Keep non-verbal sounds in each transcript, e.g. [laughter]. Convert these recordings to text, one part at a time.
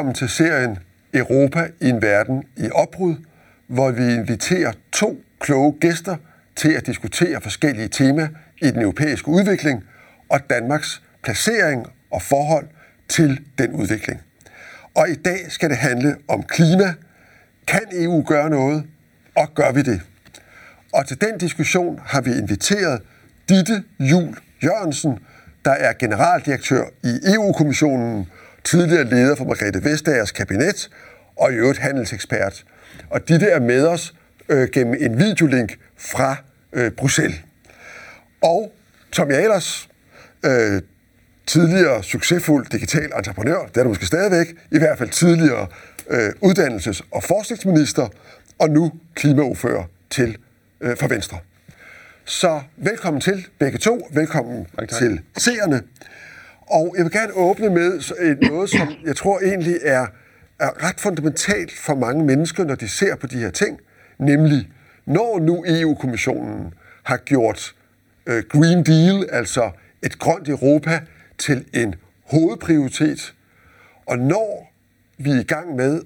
Velkommen til serien Europa i en verden i opbrud, hvor vi inviterer to kloge gæster til at diskutere forskellige temaer i den europæiske udvikling og Danmarks placering og forhold til den udvikling. Og i dag skal det handle om klima. Kan EU gøre noget? Og gør vi det? Og til den diskussion har vi inviteret Ditte Jul Jørgensen, der er generaldirektør i EU-kommissionen, tidligere leder for Margrethe Vestagers kabinet og i øvrigt handelsekspert. Og Ditte er med os øh, gennem en videolink fra øh, Bruxelles. Og Tom Jalers, øh, tidligere succesfuld digital entreprenør, det er du måske stadigvæk, i hvert fald tidligere øh, uddannelses- og forskningsminister, og nu klimaordfører til øh, for Venstre. Så velkommen til begge to. Velkommen tak, tak. til seerne. Og jeg vil gerne åbne med noget, som jeg tror egentlig er, er ret fundamentalt for mange mennesker, når de ser på de her ting, nemlig når nu EU-kommissionen har gjort øh, Green Deal, altså et grønt Europa, til en hovedprioritet, og når vi er i gang med,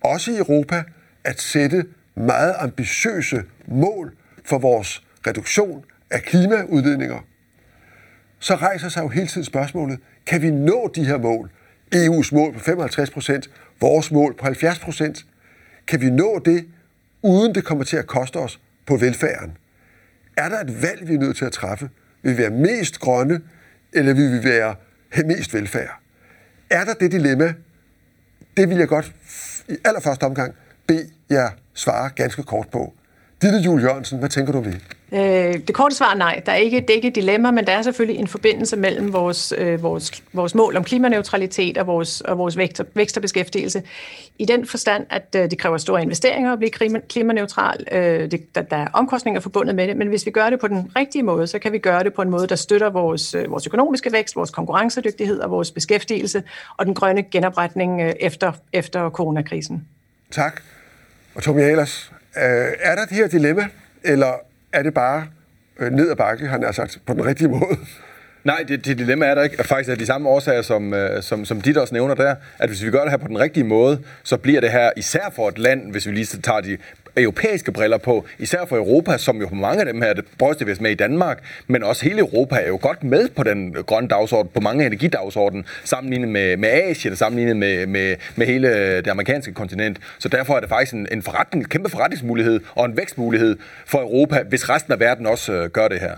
også i Europa, at sætte meget ambitiøse mål for vores reduktion af klimaudledninger, så rejser sig jo hele tiden spørgsmålet, kan vi nå de her mål? EU's mål på 55 procent, vores mål på 70 procent. Kan vi nå det, uden det kommer til at koste os på velfærden? Er der et valg, vi er nødt til at træffe? Vil vi være mest grønne, eller vil vi være have mest velfærd? Er der det dilemma? Det vil jeg godt i allerførste omgang bede jer svare ganske kort på. Ditte Jul Jørgensen, hvad tænker du om det? Øh, det korte svar er nej. Der er ikke, det er ikke et dilemma, men der er selvfølgelig en forbindelse mellem vores, øh, vores, vores mål om klimaneutralitet og vores, og vores vækst, vækst og beskæftigelse. I den forstand, at øh, det kræver store investeringer at blive klima, klimaneutral. Øh, det, der, der er omkostninger forbundet med det, men hvis vi gør det på den rigtige måde, så kan vi gøre det på en måde, der støtter vores, øh, vores økonomiske vækst, vores konkurrencedygtighed og vores beskæftigelse og den grønne genopretning øh, efter, efter coronakrisen. Tak. Og Tom Jalers, øh, Øh, er der det her dilemma, eller er det bare øh, ned ad bakke, han har sagt, på den rigtige måde? Nej, det, det dilemma er der ikke. Faktisk er de samme årsager, som, øh, som, som dit også nævner der, at hvis vi gør det her på den rigtige måde, så bliver det her, især for et land, hvis vi lige tager de europæiske briller på, især for Europa, som jo på mange af dem her, det brøste med i Danmark, men også hele Europa er jo godt med på den grønne dagsorden, på mange energidagsorden, sammenlignet med, med Asien, sammenlignet med, med, med hele det amerikanske kontinent. Så derfor er det faktisk en, en, forretning, en kæmpe forretningsmulighed og en vækstmulighed for Europa, hvis resten af verden også øh, gør det her.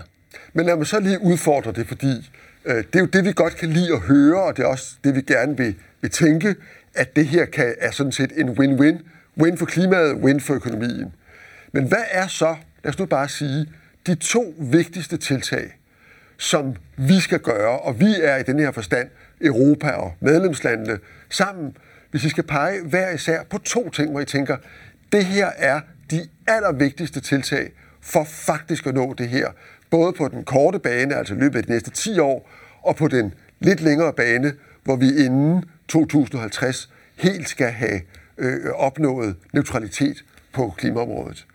Men lad mig så lige udfordre det, fordi øh, det er jo det, vi godt kan lide at høre, og det er også det, vi gerne vil, vil tænke, at det her kan, er sådan set en win-win. Win for klimaet, win for økonomien. Men hvad er så, lad os nu bare sige, de to vigtigste tiltag, som vi skal gøre, og vi er i den her forstand, Europa og medlemslandene, sammen, hvis vi skal pege hver især på to ting, hvor I tænker, det her er de allervigtigste tiltag for faktisk at nå det her både på den korte bane, altså i løbet af de næste 10 år, og på den lidt længere bane, hvor vi inden 2050 helt skal have øh, opnået neutralitet på klimaområdet.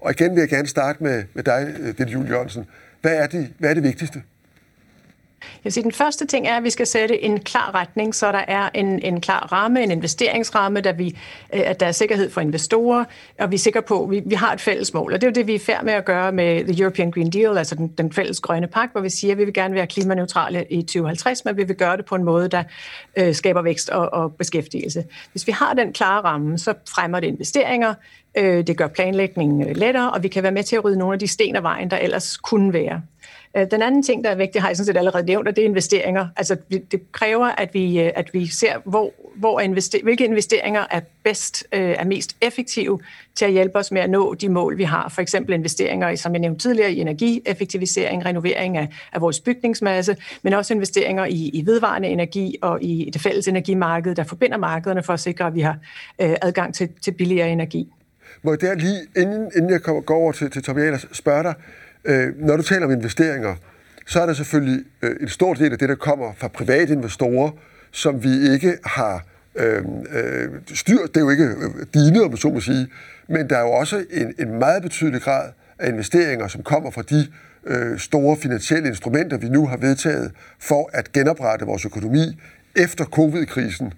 Og igen vil jeg gerne starte med, med dig, øh, Dette Julie Jørgensen. Hvad er, det, hvad er det vigtigste? Jeg vil sige, den første ting er, at vi skal sætte en klar retning, så der er en, en klar ramme, en investeringsramme, der vi, øh, at der er sikkerhed for investorer, og vi er sikre på, at vi, vi har et fælles mål. Og det er jo det, vi er færd med at gøre med The European Green Deal, altså den, den fælles grønne pakke, hvor vi siger, at vi vil gerne være klimaneutrale i 2050, men vi vil gøre det på en måde, der øh, skaber vækst og, og beskæftigelse. Hvis vi har den klare ramme, så fremmer det investeringer, øh, det gør planlægningen øh, lettere, og vi kan være med til at rydde nogle af de sten af vejen, der ellers kunne være. Øh, den anden ting, der er vigtig, har jeg sådan set allerede nævnt, og det er investeringer. Altså, det kræver, at vi, øh, at vi ser, hvor, hvor invester, hvilke investeringer er bedst, øh, er mest effektive til at hjælpe os med at nå de mål, vi har. For eksempel investeringer, som jeg nævnte tidligere, i energieffektivisering, renovering af, af vores bygningsmasse, men også investeringer i, i vedvarende energi og i det fælles energimarked, der forbinder markederne for at sikre, at vi har øh, adgang til, til billigere energi. Må jeg der lige, inden, inden jeg kommer, går over til, til Tobias, spørge dig, Øh, når du taler om investeringer, så er der selvfølgelig øh, en stor del af det, der kommer fra private investorer, som vi ikke har øh, øh, styr. Det er jo ikke øh, dine, om så må sige, men der er jo også en, en meget betydelig grad af investeringer, som kommer fra de øh, store finansielle instrumenter, vi nu har vedtaget for at genoprette vores økonomi efter covid-krisen.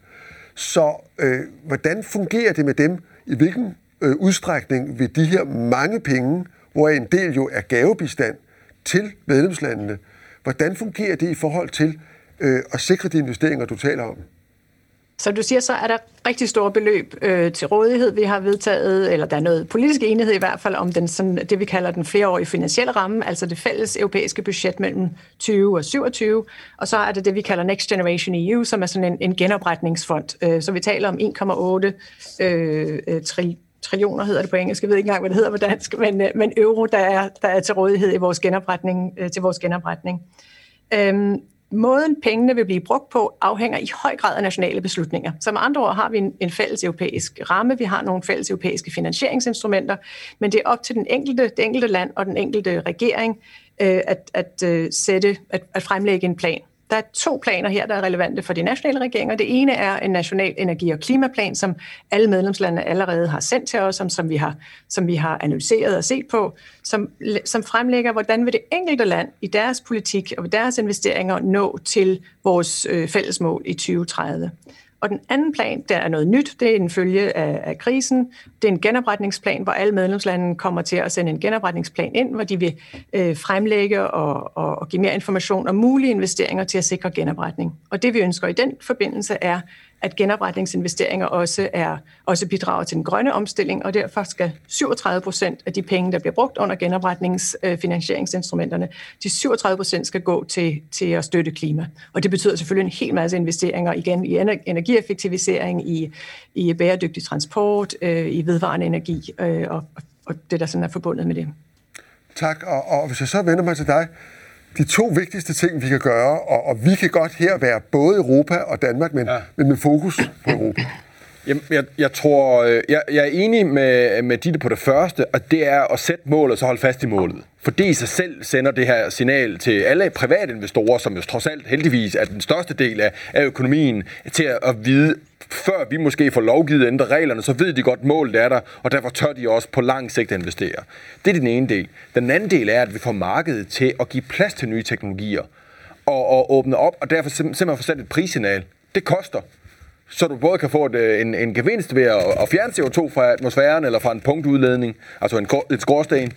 Så øh, hvordan fungerer det med dem? I hvilken øh, udstrækning vil de her mange penge, hvor en del jo er gavebistand til medlemslandene, hvordan fungerer det i forhold til øh, at sikre de investeringer, du taler om? Så du siger, så er der rigtig store beløb øh, til rådighed, vi har vedtaget, eller der er noget politisk enighed i hvert fald om den, sådan, det, vi kalder den flereårige finansielle ramme, altså det fælles europæiske budget mellem 20 og 27, og så er det det, vi kalder Next Generation EU, som er sådan en, en genopretningsfond. Øh, så vi taler om 1,8 øh, øh, tri, trillioner hedder det på engelsk, jeg ved ikke engang, hvad det hedder på dansk, men, øh, men euro, der er, der er til rådighed i vores genopretning, øh, til vores genopretning. Øhm, Måden pengene vil blive brugt på afhænger i høj grad af nationale beslutninger. Så med andre ord har vi en, en fælles europæisk ramme, vi har nogle fælles europæiske finansieringsinstrumenter, men det er op til den enkelte, det enkelte land og den enkelte regering øh, at, at, øh, sætte, at, at fremlægge en plan. Der er to planer her, der er relevante for de nationale regeringer. Det ene er en national energi- og klimaplan, som alle medlemslande allerede har sendt til os, som, som, vi, har, som vi har analyseret og set på, som, som fremlægger, hvordan vil det enkelte land i deres politik og deres investeringer nå til vores øh, fælles mål i 2030. Og den anden plan, der er noget nyt, det er en følge af, af krisen. Det er en genopretningsplan, hvor alle medlemslande kommer til at sende en genopretningsplan ind, hvor de vil øh, fremlægge og, og, og give mere information om mulige investeringer til at sikre genopretning. Og det vi ønsker i den forbindelse er, at genopretningsinvesteringer også, er, også bidrager til den grønne omstilling, og derfor skal 37 procent af de penge, der bliver brugt under genopretningsfinansieringsinstrumenterne, de 37 procent skal gå til, til at støtte klima. Og det betyder selvfølgelig en hel masse investeringer igen i energieffektivisering, i, i bæredygtig transport, øh, i vedvarende energi øh, og, og det, der sådan er forbundet med det. Tak, og, og hvis jeg så vender mig til dig, de to vigtigste ting, vi kan gøre, og, og vi kan godt her være både Europa og Danmark, men, ja. men med fokus på Europa. Jamen, jeg, jeg tror, øh, jeg, jeg er enig med, med Ditte på det første, og det er at sætte mål og så holde fast i målet. For det i sig selv sender det her signal til alle private investorer, som jo trods alt heldigvis er den største del af, af økonomien, til at, at vide, før vi måske får lovgivet ændre reglerne, så ved de godt, målet er der, og derfor tør de også på lang sigt investere. Det er den ene del. Den anden del er, at vi får markedet til at give plads til nye teknologier, og, og åbne op, og derfor simpelthen får sat et prissignal. Det koster så du både kan få et, øh, en, en gevinst ved at, at fjerne CO2 fra atmosfæren eller fra en punktudledning, altså en, et skorsten,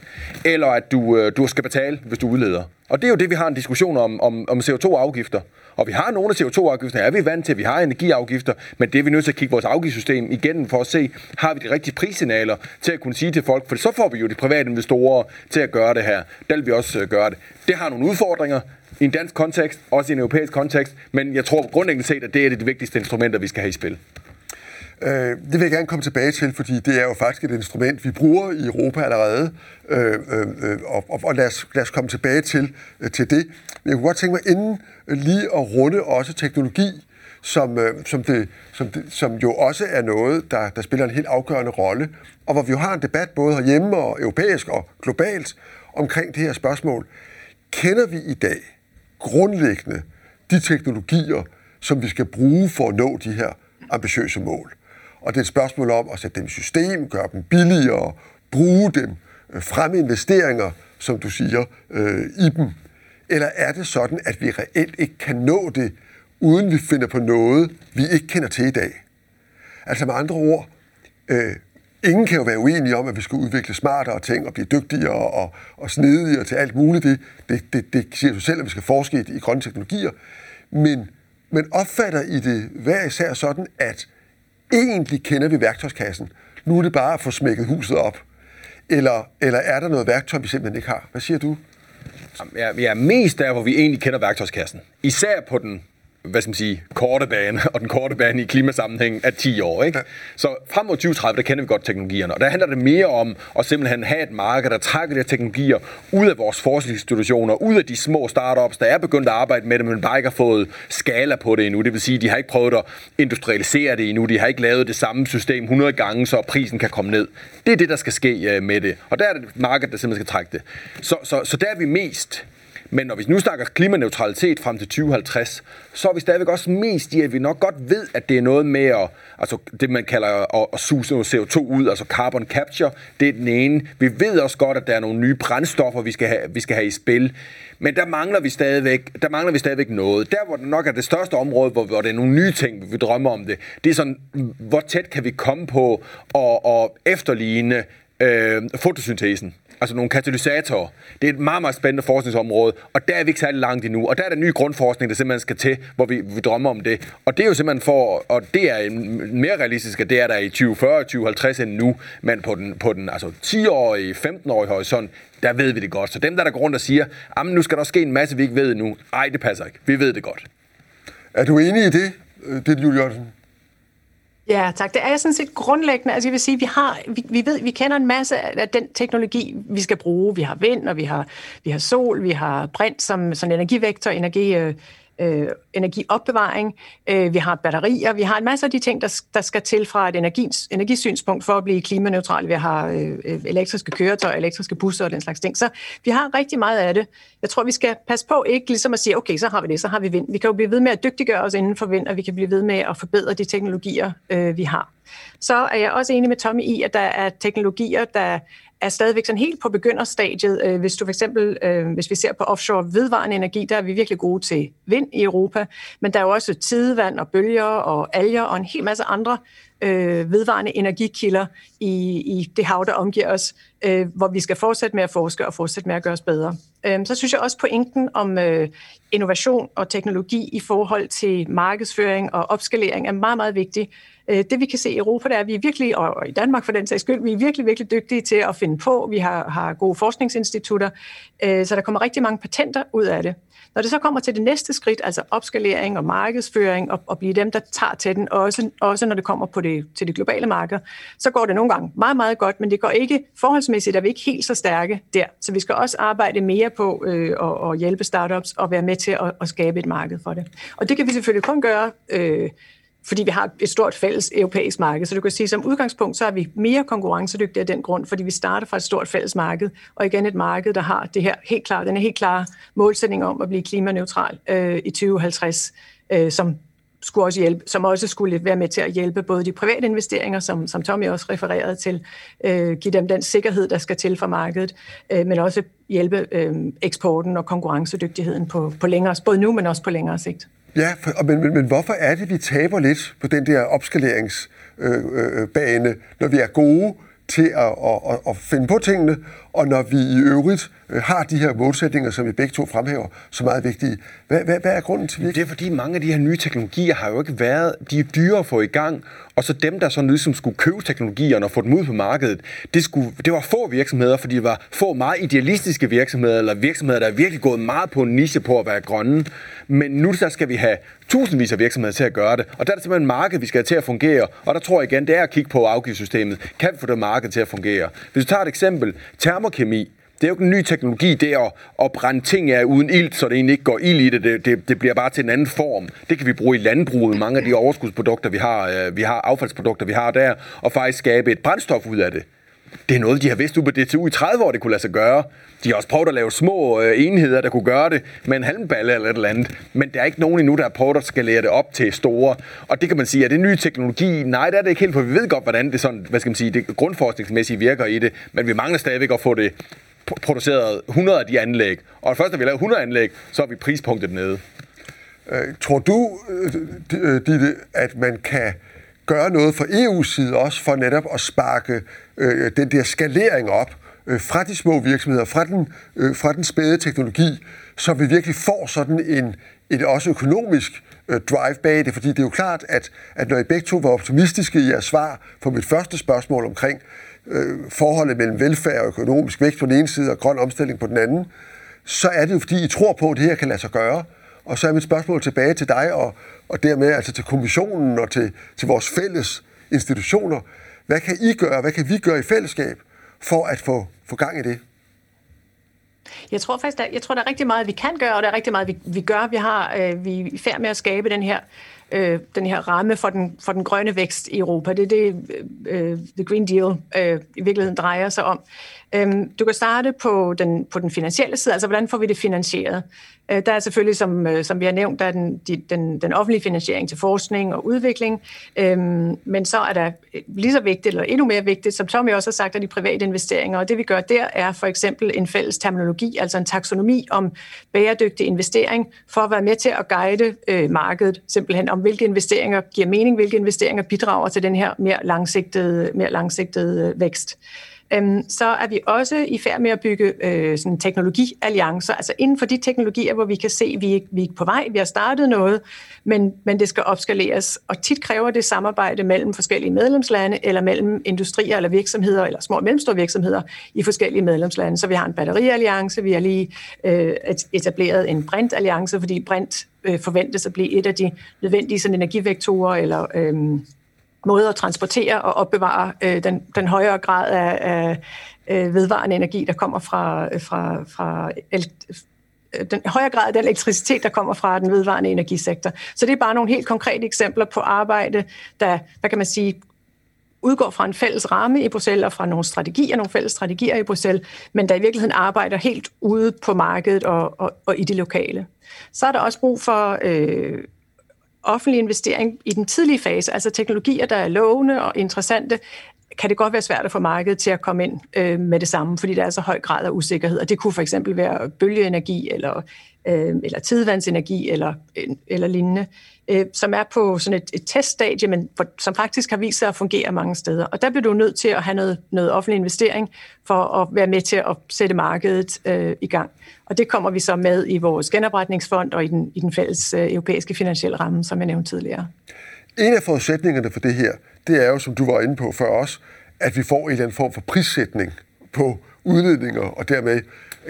eller at du, øh, du skal betale, hvis du udleder. Og det er jo det, vi har en diskussion om, om, om CO2-afgifter. Og vi har nogle af CO2-afgifterne, er vi vant til, vi har energiafgifter, men det er vi nødt til at kigge vores afgiftssystem igen for at se, har vi de rigtige prissignaler til at kunne sige til folk, for så får vi jo de private investorer til at gøre det her. Der vil vi også øh, gøre det. Det har nogle udfordringer, i en dansk kontekst, også i en europæisk kontekst, men jeg tror grundlæggende set, at det er det vigtigste instrumenter, vi skal have i spil. Øh, det vil jeg gerne komme tilbage til, fordi det er jo faktisk et instrument, vi bruger i Europa allerede, øh, øh, øh og, og, og lad, os, lad os komme tilbage til, øh, til det. Men jeg kunne godt tænke mig inden øh, lige at runde også teknologi, som, øh, som, det, som, det, som jo også er noget, der, der spiller en helt afgørende rolle, og hvor vi jo har en debat både herhjemme og europæisk og globalt omkring det her spørgsmål. Kender vi i dag grundlæggende de teknologier, som vi skal bruge for at nå de her ambitiøse mål. Og det er et spørgsmål om at sætte dem i system, gøre dem billigere, bruge dem, øh, fremme investeringer, som du siger, øh, i dem. Eller er det sådan, at vi reelt ikke kan nå det, uden vi finder på noget, vi ikke kender til i dag? Altså med andre ord, øh, ingen kan jo være uenige om, at vi skal udvikle smartere ting og blive dygtigere og, og snedigere til alt muligt. Det, det, det, det siger du selv, at vi skal forske i, i grønne teknologier. Men, men opfatter I det hver især sådan, at egentlig kender vi værktøjskassen. Nu er det bare at få smækket huset op. Eller, eller er der noget værktøj, vi simpelthen ikke har? Hvad siger du? Jeg er mest der, hvor vi egentlig kender værktøjskassen. Især på den hvad skal man sige, korte bane, og den korte bane i klimasammenhæng er 10 år. Ikke? Ja. Så frem mod 2030, der kender vi godt teknologierne, og der handler det mere om at simpelthen have et marked, der trækker de her teknologier ud af vores forskningsinstitutioner, ud af de små startups, der er begyndt at arbejde med det, men bare ikke har fået skala på det endnu. Det vil sige, de har ikke prøvet at industrialisere det endnu, de har ikke lavet det samme system 100 gange, så prisen kan komme ned. Det er det, der skal ske øh, med det, og der er det markedet, der simpelthen skal trække det. Så, så, så der er vi mest men når vi nu snakker klimaneutralitet frem til 2050, så er vi stadigvæk også mest i, at vi nok godt ved, at det er noget med at, altså det man kalder at, at suge CO2 ud, altså carbon capture, det er den ene. Vi ved også godt, at der er nogle nye brændstoffer, vi skal have, vi skal have i spil. Men der mangler vi stadigvæk, der mangler vi stadigvæk noget. Der, hvor det nok er det største område, hvor, hvor det er nogle nye ting, vi drømmer om det, det er sådan, hvor tæt kan vi komme på at, at efterligne øh, fotosyntesen altså nogle katalysatorer. Det er et meget, meget spændende forskningsområde, og der er vi ikke særlig langt endnu. Og der er der ny grundforskning, der simpelthen skal til, hvor vi, vi drømmer om det. Og det er jo simpelthen for, og det er mere realistisk, at det er der i 2040 2050 end nu, men på den, på den altså 10-årige, 15-årige horisont, der ved vi det godt. Så dem, der, der går rundt og siger, at nu skal der ske en masse, vi ikke ved nu. Ej, det passer ikke. Vi ved det godt. Er du enig i det, øh, det Julie Jørgensen? Ja, tak. Det er sådan set grundlæggende. Altså jeg vil sige, vi har, vi, vi ved, vi kender en masse af den teknologi, vi skal bruge. Vi har vind, og vi har, vi har sol, vi har brint som, som energivektor, energi, øh, øh, energiopbevaring, øh, vi har batterier, vi har en masse af de ting, der, der skal til fra et energis, energisynspunkt for at blive klimaneutral. Vi har øh, øh, elektriske køretøjer, elektriske busser og den slags ting. Så vi har rigtig meget af det. Jeg tror, vi skal passe på ikke ligesom at sige, okay, så har vi det, så har vi vind. Vi kan jo blive ved med at dygtiggøre os inden for vind, og vi kan blive ved med at forbedre de teknologier, øh, vi har. Så er jeg også enig med Tommy i, at der er teknologier, der er stadigvæk sådan helt på begynderstadiet. Øh, hvis du for eksempel, øh, hvis vi ser på offshore vedvarende energi, der er vi virkelig gode til vind i Europa, men der er jo også tidevand og bølger og alger og en hel masse andre øh, vedvarende energikilder i, i det hav, der omgiver os, øh, hvor vi skal fortsætte med at forske og fortsætte med at gøre os bedre. Øh, så synes jeg også pointen om øh, innovation og teknologi i forhold til markedsføring og opskalering er meget, meget vigtig. Øh, det vi kan se i Europa, det er, at vi er virkelig, og i Danmark for den sags skyld, vi er virkelig, virkelig dygtige til at finde på. Vi har, har gode forskningsinstitutter, øh, så der kommer rigtig mange patenter ud af det. Når det så kommer til det næste skridt, altså opskalering og markedsføring, og, og blive dem, der tager til den, også, også når det kommer på det, til det globale marked, så går det nogle gange meget, meget godt, men det går ikke forholdsmæssigt, er vi ikke helt så stærke der. Så vi skal også arbejde mere på øh, at, at hjælpe startups og være med til at, at skabe et marked for det. Og det kan vi selvfølgelig kun gøre øh, fordi vi har et stort fælles europæisk marked. Så du kan sige, at som udgangspunkt, så er vi mere konkurrencedygtige af den grund, fordi vi starter fra et stort fælles marked, og igen et marked, der har det her helt klart, den er helt klare målsætning om at blive klimaneutral øh, i 2050, øh, som skulle også hjælpe, som også skulle være med til at hjælpe både de private investeringer, som, som Tommy også refererede til, øh, give dem den sikkerhed, der skal til for markedet, øh, men også hjælpe øh, eksporten og konkurrencedygtigheden på, på længere, både nu, men også på længere sigt. Ja, for, men, men, men hvorfor er det, vi taber lidt på den der opskaleringsbane, øh, øh, øh når vi er gode til at, at, at, at finde på tingene, og når vi i øvrigt øh, har de her målsætninger, som vi begge to fremhæver, så meget vigtige. Hvad, hvad, hvad er grunden til det? Det er fordi mange af de her nye teknologier har jo ikke været, de er dyre at få i gang, og så dem, der så ligesom skulle købe teknologierne og få dem ud på markedet, det, skulle, det var få virksomheder, fordi det var få meget idealistiske virksomheder, eller virksomheder, der er virkelig gået meget på en niche på at være grønne. Men nu så skal vi have tusindvis af virksomheder til at gøre det, og der er det simpelthen en marked, vi skal have til at fungere, og der tror jeg igen, det er at kigge på afgiftssystemet. Kan vi få det marked til at fungere? Hvis du tager et eksempel, termokemi, det er jo ikke en ny teknologi, det er at, at brænde ting af uden ilt, så det egentlig ikke går ild i det. Det, det. det bliver bare til en anden form. Det kan vi bruge i landbruget, mange af de overskudsprodukter, vi har, øh, vi har affaldsprodukter, vi har der, og faktisk skabe et brændstof ud af det. Det er noget, de har vidst ude på DTU i 30 år, det kunne lade sig gøre. De har også prøvet at lave små øh, enheder, der kunne gøre det med en halmballe eller et eller andet. Men der er ikke nogen endnu, der har prøvet at skalere det op til store. Og det kan man sige, er det ny teknologi? Nej, det er det ikke helt, for vi ved godt, hvordan det, sådan, hvad skal man sige, det grundforskningsmæssigt virker i det. Men vi mangler stadigvæk at få det produceret 100 af de anlæg. Og først, når vi laver 100 anlæg, så er vi prispunktet nede. Øh, tror du, øh, Ditte, at man kan gøre noget fra EU's side også for netop at sparke øh, den der skalering op øh, fra de små virksomheder, fra den, øh, fra den spæde teknologi, så vi virkelig får sådan en, et også økonomisk øh, drive bag det, fordi det er jo klart, at, at når I begge to var optimistiske i jeres svar på mit første spørgsmål omkring øh, forholdet mellem velfærd og økonomisk vækst på den ene side og grøn omstilling på den anden, så er det jo fordi, I tror på, at det her kan lade sig gøre. Og så er mit spørgsmål tilbage til dig, og, og dermed altså til kommissionen og til, til vores fælles institutioner. Hvad kan I gøre, hvad kan vi gøre i fællesskab for at få, få gang i det? Jeg tror faktisk, der, jeg tror, der er rigtig meget, vi kan gøre, og der er rigtig meget, vi, vi gør. Vi, har, øh, vi er i færd med at skabe den her øh, den her ramme for den, for den grønne vækst i Europa. Det er det, øh, øh, The Green Deal øh, i virkeligheden drejer sig om. Øhm, du kan starte på den, på den finansielle side, altså hvordan får vi det finansieret? Øh, der er selvfølgelig, som, øh, som vi har nævnt, der er den, den, den offentlige finansiering til forskning og udvikling, øhm, men så er der øh, lige så vigtigt, eller endnu mere vigtigt, som Tommy også har sagt, er de private investeringer, og det vi gør der er for eksempel en fælles terminologi, altså en taksonomi om bæredygtig investering, for at være med til at guide øh, markedet, simpelthen om hvilke investeringer giver mening, hvilke investeringer bidrager til den her mere langsigtede, mere langsigtede øh, vækst øhm, så er vi også i færd med at bygge øh, sådan teknologialliancer, altså inden for de teknologier, hvor vi kan se, at vi, vi er på vej, vi har startet noget, men, men det skal opskaleres, og tit kræver det samarbejde mellem forskellige medlemslande, eller mellem industrier eller virksomheder, eller små og mellemstore virksomheder i forskellige medlemslande. Så vi har en batterialliance, vi har lige øh, etableret en brintalliance, fordi brint øh, forventes at blive et af de nødvendige sådan, energivektorer, eller øh, måde at transportere og opbevare øh, den, den højere grad af, af øh, vedvarende energi, der kommer fra, øh, fra, fra el, øh, den højere grad af den elektricitet, der kommer fra den vedvarende energisektor. Så det er bare nogle helt konkrete eksempler på arbejde, der, hvad kan man sige, udgår fra en fælles ramme i Bruxelles og fra nogle strategier, nogle fælles strategier i Bruxelles, men der i virkeligheden arbejder helt ude på markedet og, og, og i det lokale. Så er der også brug for øh, offentlig investering i den tidlige fase, altså teknologier, der er lovende og interessante, kan det godt være svært at få markedet til at komme ind øh, med det samme, fordi der er så høj grad af usikkerhed. Og det kunne for eksempel være bølgeenergi, eller, øh, eller tidvandsenergi, eller, øh, eller lignende, øh, som er på sådan et, et teststadie, men for, som faktisk har vist sig at fungere mange steder. Og der bliver du nødt til at have noget, noget offentlig investering for at være med til at sætte markedet øh, i gang. Og det kommer vi så med i vores genopretningsfond og i den, i den fælles øh, europæiske finansielle ramme, som jeg nævnte tidligere. En af forudsætningerne for det her, det er jo, som du var inde på før os, at vi får en eller anden form for prissætning på udledninger, og dermed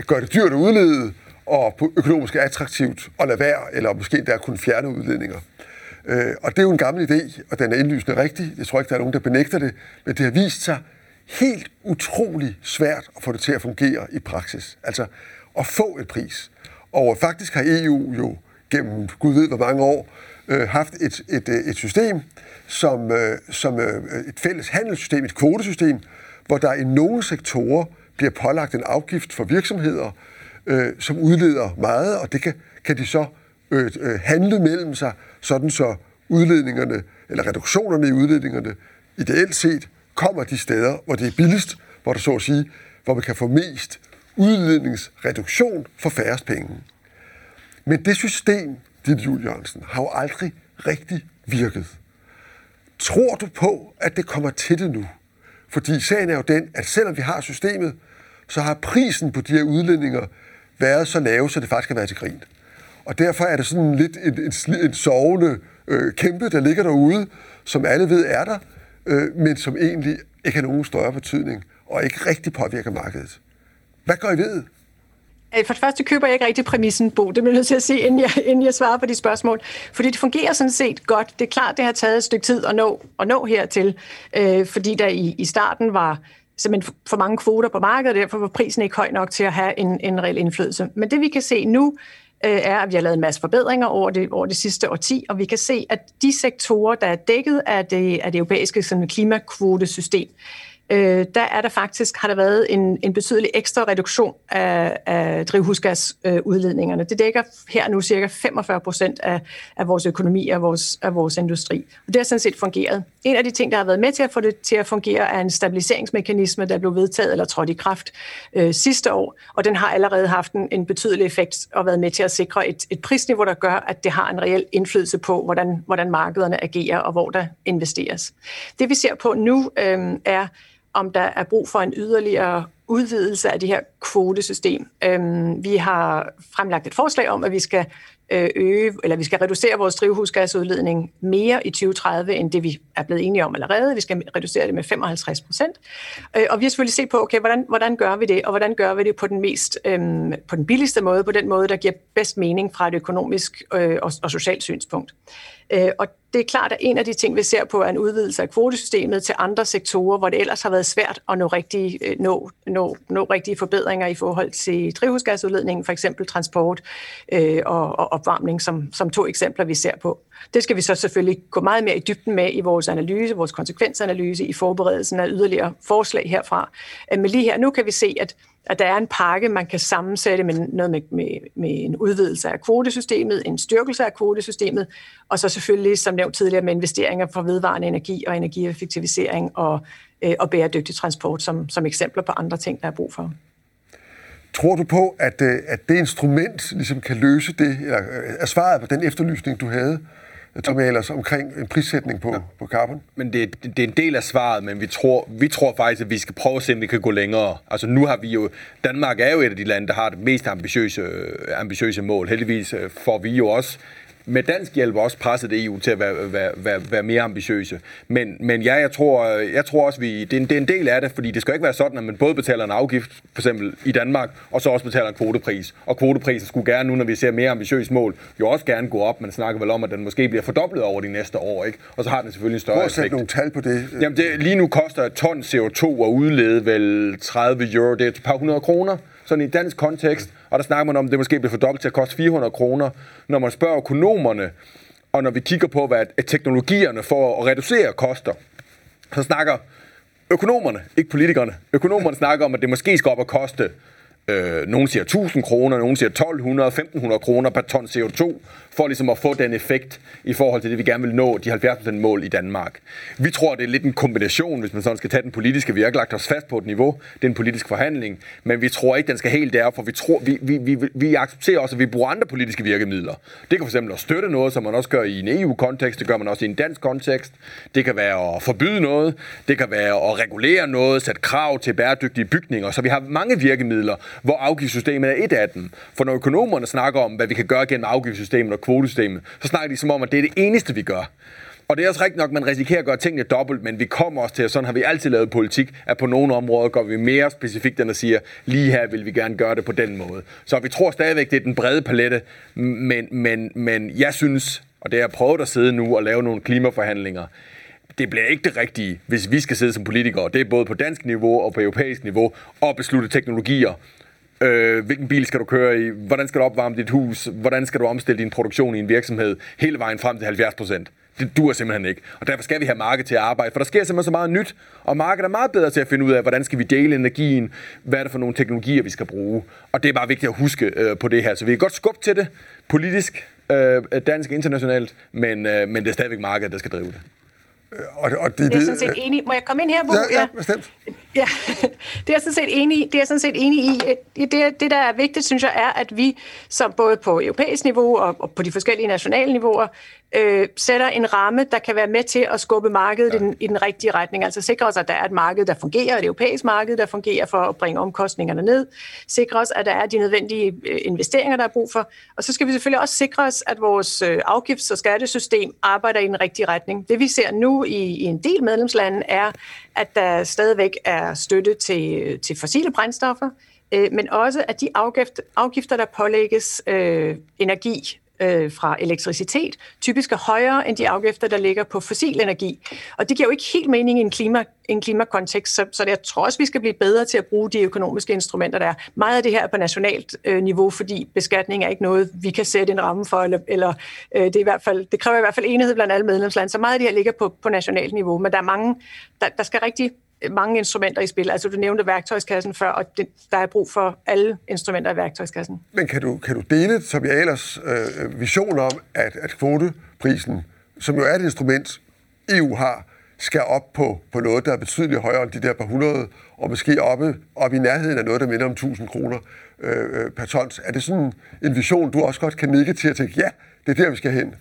gør det dyrt at udlede, og på økonomisk attraktivt at lade være, eller måske der kunne fjerne udledninger. Øh, og det er jo en gammel idé, og den er indlysende rigtig. Jeg tror ikke, der er nogen, der benægter det, men det har vist sig helt utrolig svært at få det til at fungere i praksis. Altså at få en pris. Og faktisk har EU jo gennem Gud ved hvor mange år øh, haft et, et, øh, et system, som, øh, som øh, et fælles handelssystem, et kvotesystem, hvor der i nogle sektorer bliver pålagt en afgift for virksomheder, øh, som udleder meget, og det kan, kan de så øh, øh, handle mellem sig, sådan så udledningerne, eller reduktionerne i udledningerne, ideelt set kommer de steder, hvor det er billigst, hvor der så at sige, hvor man kan få mest udledningsreduktion for færrest penge. Men det system, dit Julie Jørgensen, har jo aldrig rigtig virket. Tror du på, at det kommer til det nu? Fordi sagen er jo den, at selvom vi har systemet, så har prisen på de her udlændinger været så lav, så det faktisk kan være til grin. Og derfor er det sådan lidt en, en, en sovende øh, kæmpe, der ligger derude, som alle ved er der, øh, men som egentlig ikke har nogen større betydning, og ikke rigtig påvirker markedet. Hvad gør I ved? Øh, for det første køber jeg ikke rigtig præmissen, Bo. Det bliver jeg nødt til at sige, inden jeg, inden jeg svarer på de spørgsmål. Fordi det fungerer sådan set godt. Det er klart, det har taget et stykke tid at nå, at nå hertil. Øh, fordi der i, i starten var simpelthen for mange kvoter på markedet, og derfor var prisen ikke høj nok til at have en, en reel indflydelse. Men det vi kan se nu, øh, er, at vi har lavet en masse forbedringer over det, over det sidste årti, og vi kan se, at de sektorer, der er dækket af det, af det europæiske sådan, klimakvotesystem, øh, der er der faktisk, har der været en, en betydelig ekstra reduktion af, af drivhusgasudledningerne. Det dækker her nu cirka 45 procent af, af vores økonomi og vores, af vores industri. Og det har sådan set fungeret. En af de ting, der har været med til at få det til at fungere, er en stabiliseringsmekanisme, der blev vedtaget eller trådt i kraft øh, sidste år, og den har allerede haft en, en betydelig effekt og været med til at sikre et, et prisniveau, der gør, at det har en reel indflydelse på, hvordan, hvordan markederne agerer og hvor der investeres. Det vi ser på nu øh, er, om der er brug for en yderligere udvidelse af det her kvotesystem. Øhm, vi har fremlagt et forslag om, at vi skal øh, øge, eller vi skal reducere vores drivhusgasudledning mere i 2030, end det vi er blevet enige om allerede. Vi skal reducere det med 55 procent. Øh, og vi har selvfølgelig set på, okay, hvordan, hvordan gør vi det, og hvordan gør vi det på den mest, øhm, på den billigste måde, på den måde, der giver bedst mening fra et økonomisk øh, og, og socialt synspunkt. Øh, og det er klart, at en af de ting, vi ser på, er en udvidelse af kvotesystemet til andre sektorer, hvor det ellers har været svært at nå rigtige, øh, nå, nå, nå rigtige forbedringer i forhold til drivhusgasudledningen, for eksempel transport øh, og, og opvarmning, som, som to eksempler, vi ser på. Det skal vi så selvfølgelig gå meget mere i dybden med i vores analyse, vores konsekvensanalyse, i forberedelsen af yderligere forslag herfra. Øh, men lige her nu kan vi se, at at der er en pakke, man kan sammensætte med noget med, med, med en udvidelse af kvotesystemet, en styrkelse af kvotesystemet, og så selvfølgelig, som nævnt tidligere, med investeringer for vedvarende energi og energieffektivisering og, øh, og bæredygtig transport som, som eksempler på andre ting, der er brug for. Tror du på, at, øh, at det instrument ligesom kan løse det, eller øh, er svaret på den efterlysning, du havde, Tom Ahlers, omkring en prissætning på, ja. på carbon? Men det, det er en del af svaret, men vi tror, vi tror faktisk, at vi skal prøve at se, om vi kan gå længere. Altså nu har vi jo, Danmark er jo et af de lande, der har det mest ambitiøse, ambitiøse mål. Heldigvis øh, får vi jo også med dansk hjælp også presset EU til at være, være, være, være mere ambitiøse. Men, men ja, jeg tror, jeg tror også, vi, det, er en, det er en del af det, fordi det skal ikke være sådan, at man både betaler en afgift, for eksempel i Danmark, og så også betaler en kvotepris. Og kvoteprisen skulle gerne, nu når vi ser mere ambitiøse mål, jo også gerne gå op. Man snakker vel om, at den måske bliver fordoblet over de næste år, ikke? Og så har den selvfølgelig en større Prøv at sætte nogle tal på det. Jamen, det, lige nu koster et ton CO2 at udlede vel 30 euro, det er et par hundrede kroner sådan i dansk kontekst, og der snakker man om, at det måske bliver fordoblet til at koste 400 kroner. Når man spørger økonomerne, og når vi kigger på, hvad teknologierne for at reducere koster, så snakker økonomerne, ikke politikerne, økonomerne snakker om, at det måske skal op og koste Øh, nogen siger 1000 kroner, nogen siger 1200, 1500 kroner per ton CO2, for ligesom at få den effekt i forhold til det, vi gerne vil nå, de 70% mål i Danmark. Vi tror, det er lidt en kombination, hvis man sådan skal tage den politiske. Vi har ikke lagt os fast på et niveau. Det er en politisk forhandling. Men vi tror ikke, den skal helt derop, for vi, tror, vi, vi, vi, vi accepterer også, at vi bruger andre politiske virkemidler. Det kan fx at støtte noget, som man også gør i en EU-kontekst. Det gør man også i en dansk kontekst. Det kan være at forbyde noget. Det kan være at regulere noget, sætte krav til bæredygtige bygninger. Så vi har mange virkemidler, hvor afgiftssystemet er et af dem. For når økonomerne snakker om, hvad vi kan gøre gennem afgiftssystemet og kvotesystemet, så snakker de som om, at det er det eneste, vi gør. Og det er også rigtigt nok, at man risikerer at gøre tingene dobbelt, men vi kommer også til, og sådan har vi altid lavet politik, at på nogle områder går vi mere specifikt, end at sige, lige her vil vi gerne gøre det på den måde. Så vi tror stadigvæk, det er den brede palette, men, men, men jeg synes, og det har jeg prøvet at sidde nu og lave nogle klimaforhandlinger, det bliver ikke det rigtige, hvis vi skal sidde som politikere. Det er både på dansk niveau og på europæisk niveau og beslutte teknologier, Øh, hvilken bil skal du køre i? Hvordan skal du opvarme dit hus? Hvordan skal du omstille din produktion i en virksomhed? Hele vejen frem til 70 procent. Det dur simpelthen ikke. Og derfor skal vi have markedet til at arbejde, for der sker simpelthen så meget nyt, og markedet er meget bedre til at finde ud af, hvordan skal vi dele energien, hvad er det for nogle teknologier, vi skal bruge. Og det er bare vigtigt at huske øh, på det her. Så vi kan godt skubbe til det politisk, øh, dansk internationalt, men, øh, men det er stadigvæk markedet, der skal drive det. Og, og det, det, jeg er sådan set enig. Må jeg komme ind her, Bo? Ja, ja, bestemt. Ja, det er jeg sådan set enig i. Det er jeg sådan set enig i. Det, det, der er vigtigt, synes jeg, er, at vi som både på europæisk niveau og, og på de forskellige nationale niveauer øh, sætter en ramme, der kan være med til at skubbe markedet ja. i, den, i den rigtige retning. Altså sikre os, at der er et marked, der fungerer, et europæisk marked, der fungerer for at bringe omkostningerne ned. Sikre os, at der er de nødvendige øh, investeringer, der er brug for. Og så skal vi selvfølgelig også sikre os, at vores øh, afgifts- og skattesystem arbejder i den rigtige retning. Det vi ser nu i, i en del medlemslande er, at der stadigvæk er støtte til, til fossile brændstoffer, øh, men også at de afgift, afgifter, der pålægges øh, energi, øh, fra elektricitet, typisk er højere end de afgifter, der ligger på fossil energi. Og det giver jo ikke helt mening i en, klima, en klimakontekst, så, så jeg tror også, vi skal blive bedre til at bruge de økonomiske instrumenter, der er. Meget af det her er på nationalt øh, niveau, fordi beskatning er ikke noget, vi kan sætte en ramme for, eller, eller øh, det, er i hvert fald, det kræver i hvert fald enighed blandt alle medlemslande, så meget af det her ligger på, på nationalt niveau, men der er mange, der, der skal rigtig mange instrumenter i spil. Altså du nævnte værktøjskassen før, og det, der er brug for alle instrumenter i værktøjskassen. Men kan du, kan du dele Tobi Ahlers øh, vision om, at, at kvoteprisen, som jo er et instrument, EU har, skal op på, på noget, der er betydeligt højere end de der par hundrede, og måske oppe, op i nærheden af noget, der minder om 1000 kroner øh, per tons. Er det sådan en vision, du også godt kan nikke til at tænke, ja, det er der, vi skal hen?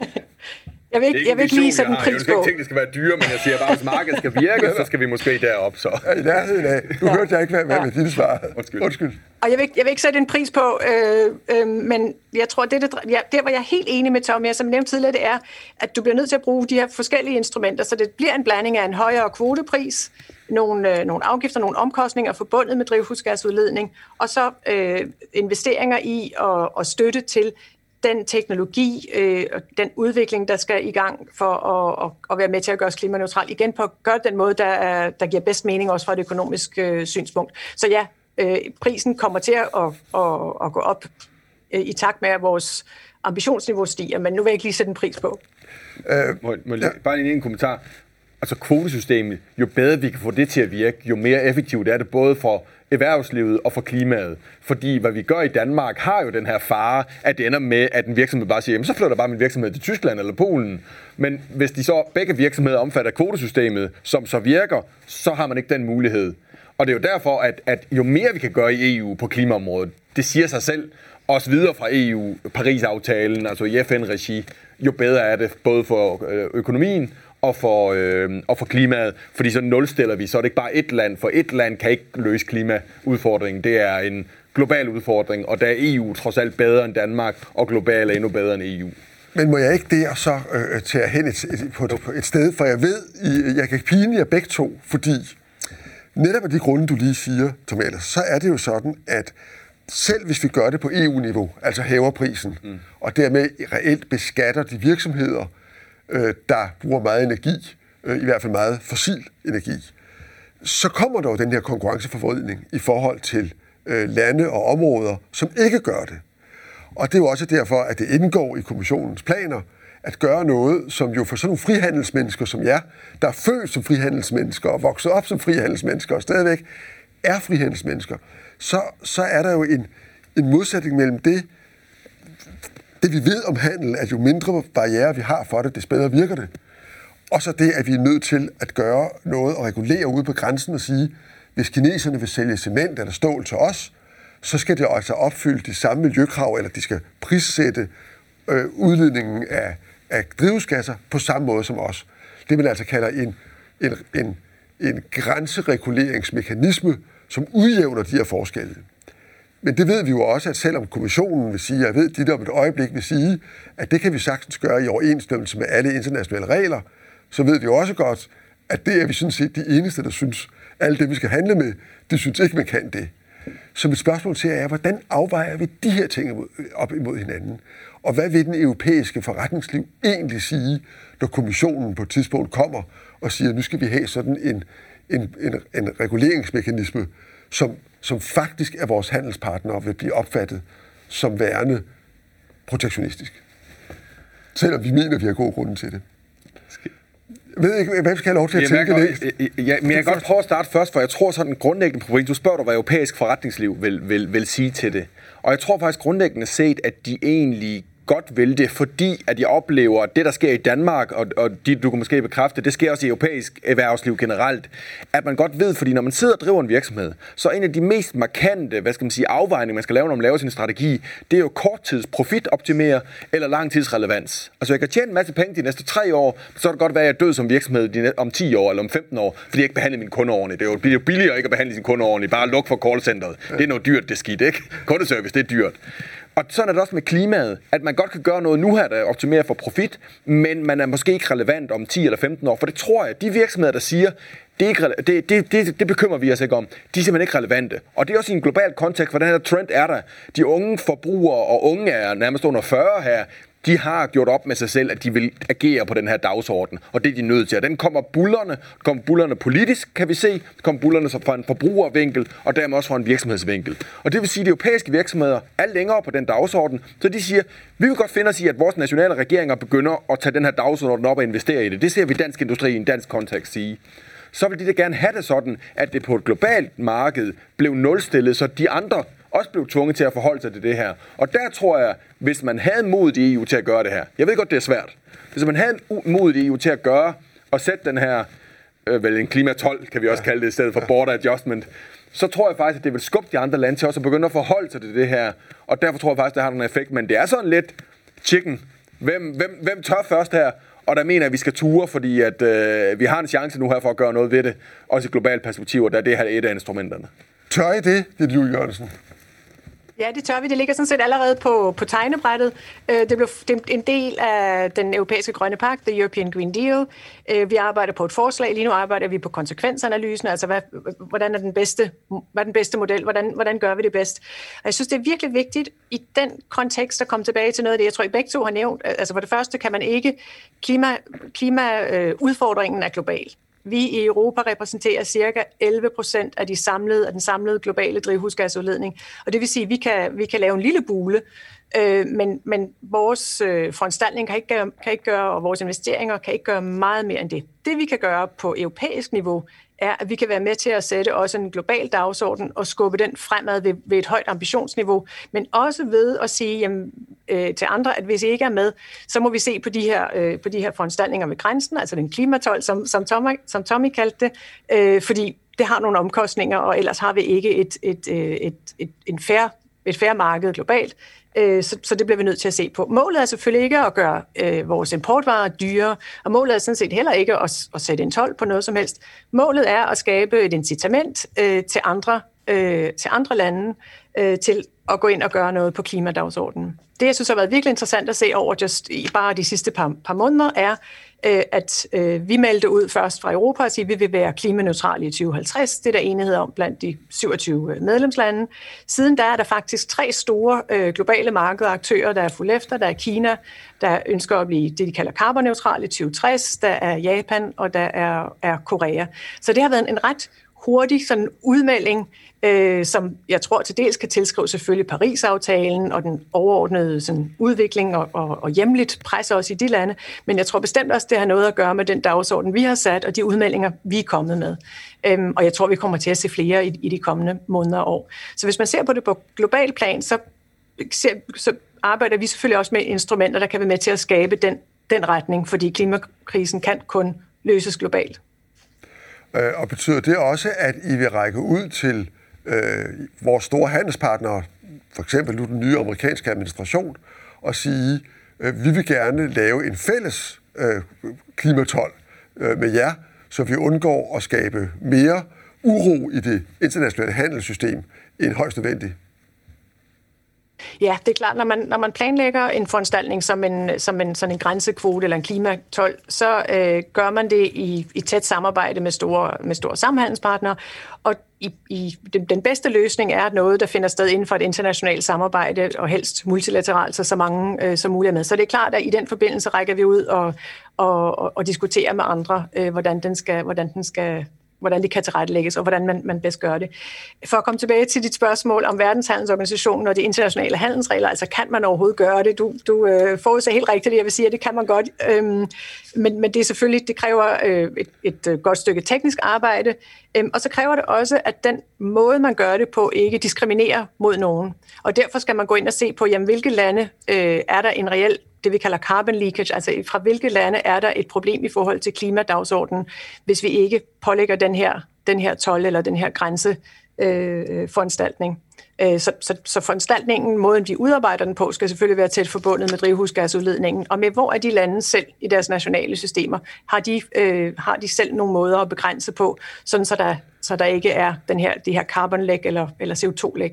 [laughs] Jeg vil ikke, jeg vil ikke lige sætte en pris på. Jeg ikke tænke, det skal være dyre, men jeg siger bare, at hvis markedet skal virke, så skal vi måske derop. Så. I nærheden af. Du ja. hørte jeg ikke, hvad, hvad ja. dit svar. Undskyld. Undskyld. Og jeg vil, jeg vil ikke sætte en pris på, øh, øh, men jeg tror, det, det, ja, der var jeg helt enig med Tom, jeg som nævnte tidligere, det er, at du bliver nødt til at bruge de her forskellige instrumenter, så det bliver en blanding af en højere kvotepris, nogle, øh, nogle afgifter, nogle omkostninger forbundet med drivhusgasudledning, og så øh, investeringer i og, og støtte til den teknologi øh, og den udvikling, der skal i gang for at, at, at være med til at gøre os klimaneutralt, igen på at gøre den måde, der, er, der giver bedst mening også fra et økonomisk øh, synspunkt. Så ja, øh, prisen kommer til at, at, at, at gå op øh, i takt med, at vores ambitionsniveau stiger, men nu vil jeg ikke lige sætte en pris på. Øh, må, må ja. Bare en, en kommentar. Altså kvotesystemet, jo bedre vi kan få det til at virke, jo mere effektivt er det både for erhvervslivet og for klimaet. Fordi hvad vi gør i Danmark har jo den her fare, at det ender med, at en virksomhed bare siger, jamen så flytter bare min virksomhed til Tyskland eller Polen. Men hvis de så begge virksomheder omfatter kvotesystemet, som så virker, så har man ikke den mulighed. Og det er jo derfor, at, at jo mere vi kan gøre i EU på klimaområdet, det siger sig selv, også videre fra EU, Paris-aftalen, altså i FN-regi, jo bedre er det både for øh, økonomien og for, øh, og for klimaet, fordi så nulstiller vi, så er det ikke bare et land, for et land kan ikke løse klimaudfordringen. Det er en global udfordring, og der er EU trods alt bedre end Danmark, og global er endnu bedre end EU. Men må jeg ikke der så øh, tage hen et, et, på, et, på et sted, for jeg ved, I, jeg kan pine jer begge to, fordi netop af de grunde, du lige siger, Tomater, så er det jo sådan, at selv hvis vi gør det på EU-niveau, altså hæver prisen, mm. og dermed reelt beskatter de virksomheder, øh, der bruger meget energi, øh, i hvert fald meget fossil energi, så kommer der jo den her konkurrenceforvridning i forhold til øh, lande og områder, som ikke gør det. Og det er jo også derfor, at det indgår i kommissionens planer at gøre noget, som jo for sådan nogle frihandelsmennesker som jer, der er født som frihandelsmennesker og vokset op som frihandelsmennesker og stadigvæk er frihandelsmennesker, så, så er der jo en, en modsætning mellem det, det vi ved om handel, at jo mindre barriere vi har for det, des bedre virker det. Og så det, at vi er nødt til at gøre noget og regulere ude på grænsen og sige, hvis kineserne vil sælge cement eller stål til os, så skal det altså opfylde de samme miljøkrav, eller de skal prissætte øh, udledningen af, af drivhusgasser på samme måde som os. Det man altså kalder en, en, en, en grænsereguleringsmekanisme, som udjævner de her forskelle. Men det ved vi jo også, at selvom kommissionen vil sige, jeg ved, de der om et øjeblik vil sige, at det kan vi sagtens gøre i overensstemmelse med alle internationale regler, så ved vi jo også godt, at det er vi sådan set de eneste, der synes, alle det, vi skal handle med, de synes ikke, man kan det. Så mit spørgsmål til jer er, hvordan afvejer vi de her ting op imod hinanden? Og hvad vil den europæiske forretningsliv egentlig sige, når kommissionen på et tidspunkt kommer og siger, at nu skal vi have sådan en, en, en, en reguleringsmekanisme, som, som faktisk af vores handelspartnere vil blive opfattet som værende protektionistisk. Selvom vi mener, vi har gode grunde til det. Jeg ved ikke, hvem skal have lov til at Jamen, tænke det? Ja, men jeg kan godt prøve at starte først, for jeg tror sådan en grundlæggende problem, du spørger dig, hvad europæisk forretningsliv vil, vil, vil sige til det. Og jeg tror faktisk grundlæggende set, at de egentlig godt vil det, fordi at jeg oplever, at det, der sker i Danmark, og, og de, du kan måske bekræfte, det sker også i europæisk erhvervsliv generelt, at man godt ved, fordi når man sidder og driver en virksomhed, så en af de mest markante, hvad skal man sige, afvejninger, man skal lave, når man laver sin strategi, det er jo korttids profitoptimere eller langtidsrelevans. Altså jeg kan tjene en masse penge de næste tre år, så kan det godt være, at jeg er død som virksomhed om 10 år eller om 15 år, fordi jeg ikke behandler mine kunder ordentligt. Det er jo billigere ikke at behandle sine kunder ordentligt, bare luk for callcenteret. Det er noget dyrt, det skidt, ikke? Kundeservice, det er dyrt. Og sådan er det også med klimaet, at man godt kan gøre noget nu her, der optimerer for profit, men man er måske ikke relevant om 10 eller 15 år. For det tror jeg, de virksomheder, der siger, det, er ikke, det, det, det, det bekymrer vi os ikke om. De er simpelthen ikke relevante. Og det er også i en global kontekst, for den her trend er der. De unge forbrugere og unge er nærmest under 40 her, de har gjort op med sig selv, at de vil agere på den her dagsorden, og det er de nødt til. Og den kommer bullerne, kommer bullerne politisk, kan vi se, den kommer bullerne fra en forbrugervinkel, og dermed også fra en virksomhedsvinkel. Og det vil sige, at de europæiske virksomheder er længere på den dagsorden, så de siger, vi vil godt finde os i, at vores nationale regeringer begynder at tage den her dagsorden op og investere i det. Det ser vi dansk industri i en dansk kontekst sige så vil de da gerne have det sådan, at det på et globalt marked blev nulstillet, så de andre også blev tvunget til at forholde sig til det her. Og der tror jeg, hvis man havde mod i EU til at gøre det her, jeg ved godt, det er svært, hvis man havde mod i EU til at gøre og sætte den her, øh, vel en klima 12, kan vi også kalde det, i stedet for border adjustment, så tror jeg faktisk, at det vil skubbe de andre lande til også at begynde at forholde sig til det her. Og derfor tror jeg faktisk, at det har en effekt. Men det er sådan lidt chicken. Hvem, hvem, hvem tør først her? Og der mener jeg, at vi skal ture, fordi at, øh, vi har en chance nu her for at gøre noget ved det. Også i globalt perspektiv, og der er det her et af instrumenterne. Tør I det, det Julie Jørgensen? Ja, det tør vi. Det ligger sådan set allerede på, på tegnebrættet. Øh, det blev det en del af den europæiske grønne pagt, The European Green Deal. Øh, vi arbejder på et forslag. Lige nu arbejder vi på konsekvensanalysen, altså hvad, hvordan er den bedste, hvad er den bedste model, hvordan, hvordan gør vi det bedst. Og jeg synes, det er virkelig vigtigt i den kontekst at komme tilbage til noget af det, jeg tror, I begge to har nævnt. Altså for det første kan man ikke, klima, klimaudfordringen er global. Vi i Europa repræsenterer cirka 11 procent af, de samlede, af den samlede globale drivhusgasudledning. Og det vil sige, at vi kan, vi kan lave en lille bule, øh, men, men vores øh, foranstaltning kan ikke, gøre, kan ikke gøre, og vores investeringer kan ikke gøre meget mere end det. Det vi kan gøre på europæisk niveau, er, at vi kan være med til at sætte også en global dagsorden og skubbe den fremad ved, ved et højt ambitionsniveau, men også ved at sige jamen, øh, til andre, at hvis I ikke er med, så må vi se på de her, øh, på de her foranstaltninger ved grænsen, altså den klimatol, som, som, Tommy, som Tommy kaldte det, øh, fordi det har nogle omkostninger, og ellers har vi ikke et, et, et, et, et, en fair, et fair marked globalt. Øh, så, så det bliver vi nødt til at se på. Målet er selvfølgelig ikke at gøre øh, vores importvarer dyre, og målet er sådan set heller ikke at, at sætte en tolv på noget som helst. Målet er at skabe et incitament øh, til, andre, øh, til andre lande øh, til at gå ind og gøre noget på klimadagsordenen. Det, jeg synes har været virkelig interessant at se over just i bare de sidste par, par måneder, er, Øh, at øh, vi meldte ud først fra Europa og sige, at vi vil være klimaneutrale i 2050. Det er der enighed om blandt de 27 øh, medlemslande. Siden der er der faktisk tre store globale markedaktører, der er fuld efter. Der er Kina, der ønsker at blive det, de kalder karbonneutrale i 2060. Der er Japan, og der er, er Korea. Så det har været en ret hurtig sådan udmelding, øh, som jeg tror til dels kan tilskrive selvfølgelig Paris-aftalen og den overordnede sådan, udvikling og, og, og hjemligt pres også i de lande, men jeg tror bestemt også, det har noget at gøre med den dagsorden, vi har sat, og de udmeldinger, vi er kommet med. Øhm, og jeg tror, vi kommer til at se flere i, i de kommende måneder og år. Så hvis man ser på det på global plan, så, ser, så arbejder vi selvfølgelig også med instrumenter, der kan være med til at skabe den, den retning, fordi klimakrisen kan kun løses globalt. Øh, og betyder det også, at I vil række ud til øh, vores store handelspartnere, for eksempel nu den nye amerikanske administration, og sige, øh, vi vil gerne lave en fælles øh, klimatol øh, med jer, så vi undgår at skabe mere uro i det internationale handelssystem end højst nødvendigt. Ja, det er klart, når man, når man planlægger en foranstaltning som en, som en, sådan en grænsekvote eller en klimatol, så øh, gør man det i, i tæt samarbejde med store, med store samhandelspartnere, og i, i, den, den bedste løsning er noget, der finder sted inden for et internationalt samarbejde, og helst multilateralt, så så mange øh, som muligt er med. Så det er klart, at i den forbindelse rækker vi ud og, og, og, og diskuterer med andre, øh, hvordan, den skal, hvordan den skal hvordan det kan tilrettelægges, og hvordan man, man bedst gør det. For at komme tilbage til dit spørgsmål om verdenshandelsorganisationen og de internationale handelsregler, altså kan man overhovedet gøre det? Du, du øh, forudser helt rigtigt, jeg vil sige, at det kan man godt, øhm, men, men det er selvfølgelig, det kræver øh, et, et øh, godt stykke teknisk arbejde, øhm, og så kræver det også, at den måde, man gør det på, ikke diskriminerer mod nogen. Og derfor skal man gå ind og se på, jamen, hvilke lande øh, er der en reel det, vi kalder carbon leakage, altså fra hvilke lande er der et problem i forhold til klimadagsordenen, hvis vi ikke pålægger den her, den her 12 eller den her grænse øh, øh, foranstaltning. Øh, så, så, så foranstaltningen, måden de udarbejder den på, skal selvfølgelig være tæt forbundet med drivhusgasudledningen, og med hvor er de lande selv i deres nationale systemer, har de, øh, har de selv nogle måder at begrænse på, sådan så der, så der ikke er den her, det her carbon leak eller, eller CO2 leak?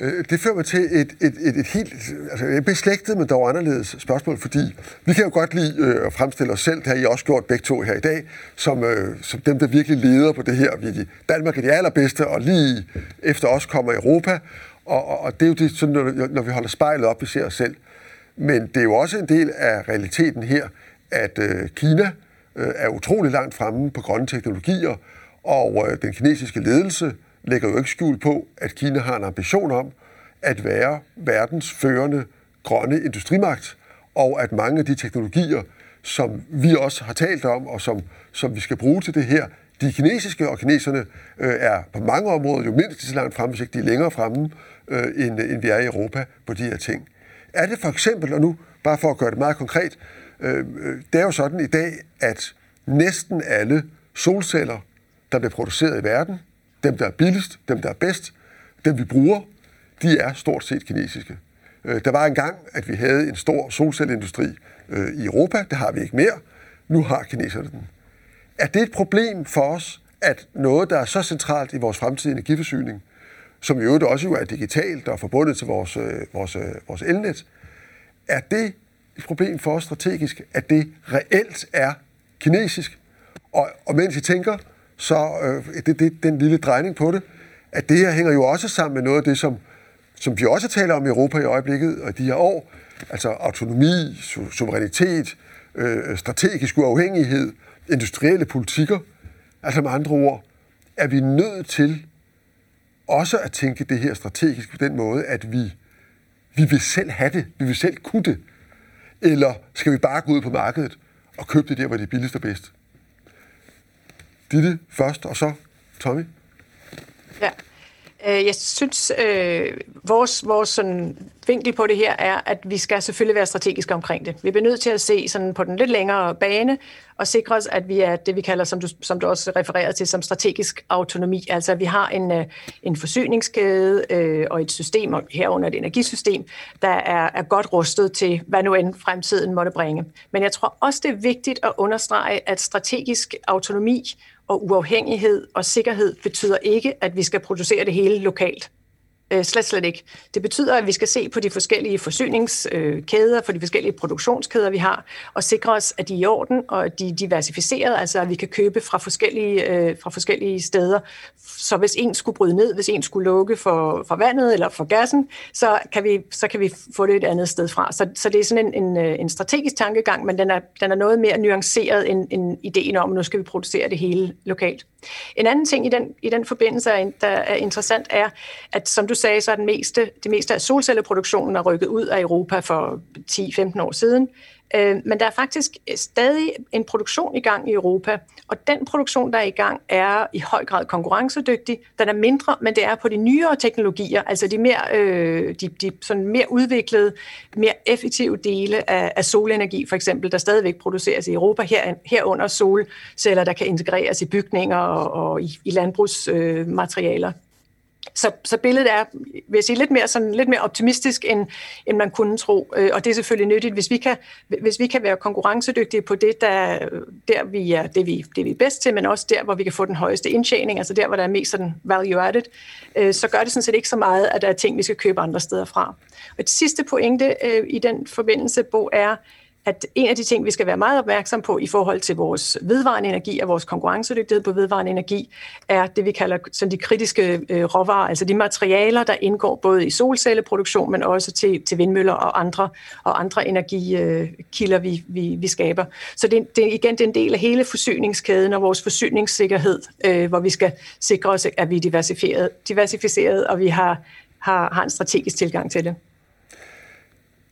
Øh, det fører mig til et, et, et, et helt altså et beslægtet, men dog anderledes spørgsmål, fordi vi kan jo godt lide øh, at fremstille os selv, det har I også gjort begge to her i dag, som, øh, som dem, der virkelig leder på det her. Vi, Danmark er de allerbedste, og lige efter os kommer Europa, og, og, og det er jo det, sådan, når, når vi holder spejlet op, vi ser os selv. Men det er jo også en del af realiteten her, at øh, Kina øh, er utrolig langt fremme på grønne teknologier, og øh, den kinesiske ledelse lægger jo ikke skjul på, at Kina har en ambition om at være verdens førende grønne industrimagt, og at mange af de teknologier, som vi også har talt om, og som, som vi skal bruge til det her, de kinesiske, og kineserne øh, er på mange områder jo mindst så langt fremme, hvis ikke de er længere fremme, øh, end, end vi er i Europa på de her ting. Er det for eksempel, og nu bare for at gøre det meget konkret, øh, øh det er jo sådan i dag, at næsten alle solceller, der bliver produceret i verden, dem, der er billigst, dem, der er bedst, dem, vi bruger, de er stort set kinesiske. Øh, der var engang, at vi havde en stor solcelleindustri øh, i Europa. Det har vi ikke mere. Nu har kineserne den. Er det et problem for os, at noget, der er så centralt i vores fremtidige energiforsyning, som i øvrigt også jo er digitalt og forbundet til vores, øh, vores, vores elnet, er det et problem for os strategisk, at det reelt er kinesisk? Og, og mens I tænker, så øh, det, det, den lille drejning på det, at det her hænger jo også sammen med noget af det, som, som vi også taler om i Europa i øjeblikket og i de her år, altså autonomi, su- suverænitet, øh, strategisk uafhængighed, industrielle politikker. Altså med andre ord, er vi nødt til også at tænke det her strategisk på den måde, at vi, vi vil selv have det, vi vil selv kunne det. Eller skal vi bare gå ud på markedet og købe det der, hvor det er billigst og bedst? Ditte først, og så Tommy. Ja. Øh, jeg synes, øh, vores, vores sådan vinkel på det her er, at vi skal selvfølgelig være strategiske omkring det. Vi bliver nødt til at se sådan på den lidt længere bane og sikre os, at vi er det, vi kalder, som du, som du også refererede til, som strategisk autonomi. Altså, at vi har en, øh, en forsyningskæde øh, og et system, herunder et energisystem, der er, er godt rustet til, hvad nu end fremtiden måtte bringe. Men jeg tror også, det er vigtigt at understrege, at strategisk autonomi og uafhængighed og sikkerhed betyder ikke, at vi skal producere det hele lokalt. Øh, slet, slet ikke. Det betyder, at vi skal se på de forskellige forsyningskæder, for de forskellige produktionskæder, vi har, og sikre os, at de er i orden, og at de er diversificeret, altså at vi kan købe fra forskellige, øh, fra forskellige steder. Så hvis en skulle bryde ned, hvis en skulle lukke for, for vandet eller for gassen, så kan vi, så kan vi få det et andet sted fra. Så, så det er sådan en, en, øh, en strategisk tankegang, men den er, den er noget mere nuanceret end, end ideen om, at nu skal vi producere det hele lokalt. En anden ting i den, i den forbindelse, der er interessant, er, at som du sagde, så er den meste, det meste af solcelleproduktionen er rykket ud af Europa for 10-15 år siden. Øh, men der er faktisk øh, stadig en produktion i gang i Europa, og den produktion, der er i gang, er i høj grad konkurrencedygtig. Den er mindre, men det er på de nyere teknologier, altså de mere, øh, de, de sådan mere udviklede, mere effektive dele af, af solenergi, for eksempel, der stadigvæk produceres i Europa, her, herunder solceller, der kan integreres i bygninger og, og i, i landbrugsmaterialer. Øh, så, så billedet er, vil jeg sige, lidt mere, sådan, lidt mere optimistisk, end, end man kunne tro. Øh, og det er selvfølgelig nyttigt, hvis vi kan, hvis vi kan være konkurrencedygtige på det, der, der vi er, det, vi, det vi er bedst til, men også der, hvor vi kan få den højeste indtjening, altså der, hvor der er mest sådan value added, øh, så gør det sådan set ikke så meget, at der er ting, vi skal købe andre steder fra. Og et sidste pointe øh, i den forbindelse, Bo, er, at en af de ting, vi skal være meget opmærksom på i forhold til vores vedvarende energi og vores konkurrencedygtighed på vedvarende energi, er det, vi kalder sådan de kritiske øh, råvarer, altså de materialer, der indgår både i solcelleproduktion, men også til, til vindmøller og andre, og andre energikilder, øh, vi, vi, vi skaber. Så det, det, igen, det er en del af hele forsyningskæden og vores forsyningssikkerhed, øh, hvor vi skal sikre os, at vi er diversificeret, diversificeret og vi har, har, har en strategisk tilgang til det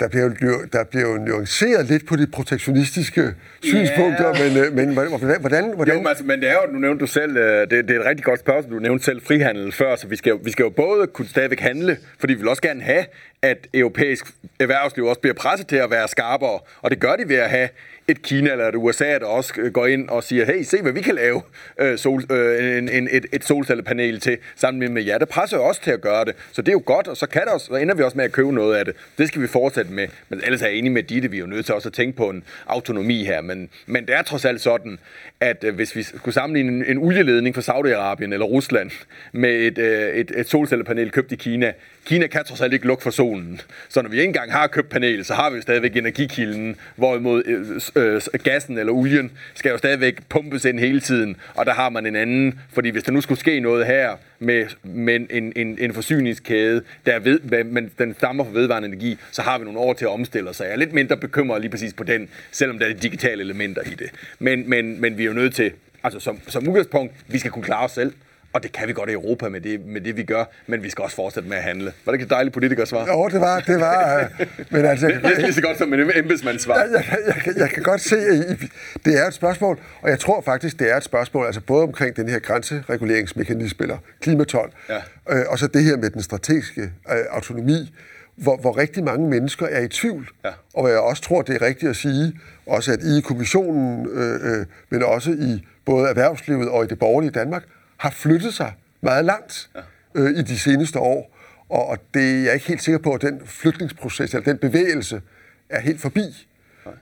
der bliver, jo, der bliver jo nuanceret lidt på de protektionistiske synspunkter, yeah. men, øh, men hvordan... hvordan, hvordan? Jo, altså, men det er jo, nu nævnte du selv, øh, det, det er et rigtig godt spørgsmål, du nævnte selv frihandel før, så vi skal, jo, vi skal jo både kunne stadigvæk handle, fordi vi vil også gerne have, at europæisk erhvervsliv også bliver presset til at være skarpere, og det gør de ved at have et Kina eller et USA, der også øh, går ind og siger, hey, se hvad vi kan lave øh, sol, øh, en, en, et, et solcellepanel til, sammen med jer. Det presser jo også til at gøre det, så det er jo godt, og så, kan det også, så ender vi også med at købe noget af det. Det skal vi fortsætte med, men ellers er jeg enig med Ditte, vi er jo nødt til også at tænke på en autonomi her, men, men det er trods alt sådan, at øh, hvis vi skulle sammenligne en, en olieledning fra Saudi-Arabien eller Rusland med et, øh, et, et solcellepanel købt i Kina, Kina kan trods alt ikke lukke for solen. Så når vi ikke engang har købt panel, så har vi jo stadigvæk energikilden, hvorimod øh, øh, gassen eller olien skal jo stadigvæk pumpes ind hele tiden, og der har man en anden, fordi hvis der nu skulle ske noget her med, med en, en, en forsyningskæde, der ved, men den stammer fra vedvarende energi, så har vi nogle år til at omstille os. Så jeg er lidt mindre bekymret lige præcis på den, selvom der er digitale elementer i det. Men, men, men vi er jo nødt til, altså som, som udgangspunkt, vi skal kunne klare os selv. Og det kan vi godt i Europa med det, med det, vi gør, men vi skal også fortsætte med at handle. Var det ikke et dejligt politikersvar? Jo, det var, det var. Øh, men altså, [laughs] det er lige så godt som en embedsmandssvar. Jeg, jeg, jeg, jeg, jeg kan godt se, at det er et spørgsmål, og jeg tror faktisk, det er et spørgsmål, altså både omkring den her grænsereguleringsmekanisme, eller klimatol, ja. øh, og så det her med den strategiske øh, autonomi, hvor, hvor rigtig mange mennesker er i tvivl, ja. og hvor jeg også tror, det er rigtigt at sige, også at i kommissionen, øh, øh, men også i både erhvervslivet og i det borgerlige Danmark, har flyttet sig meget langt øh, i de seneste år. Og, og det jeg er ikke helt sikker på, at den flytningsproces, eller den bevægelse, er helt forbi.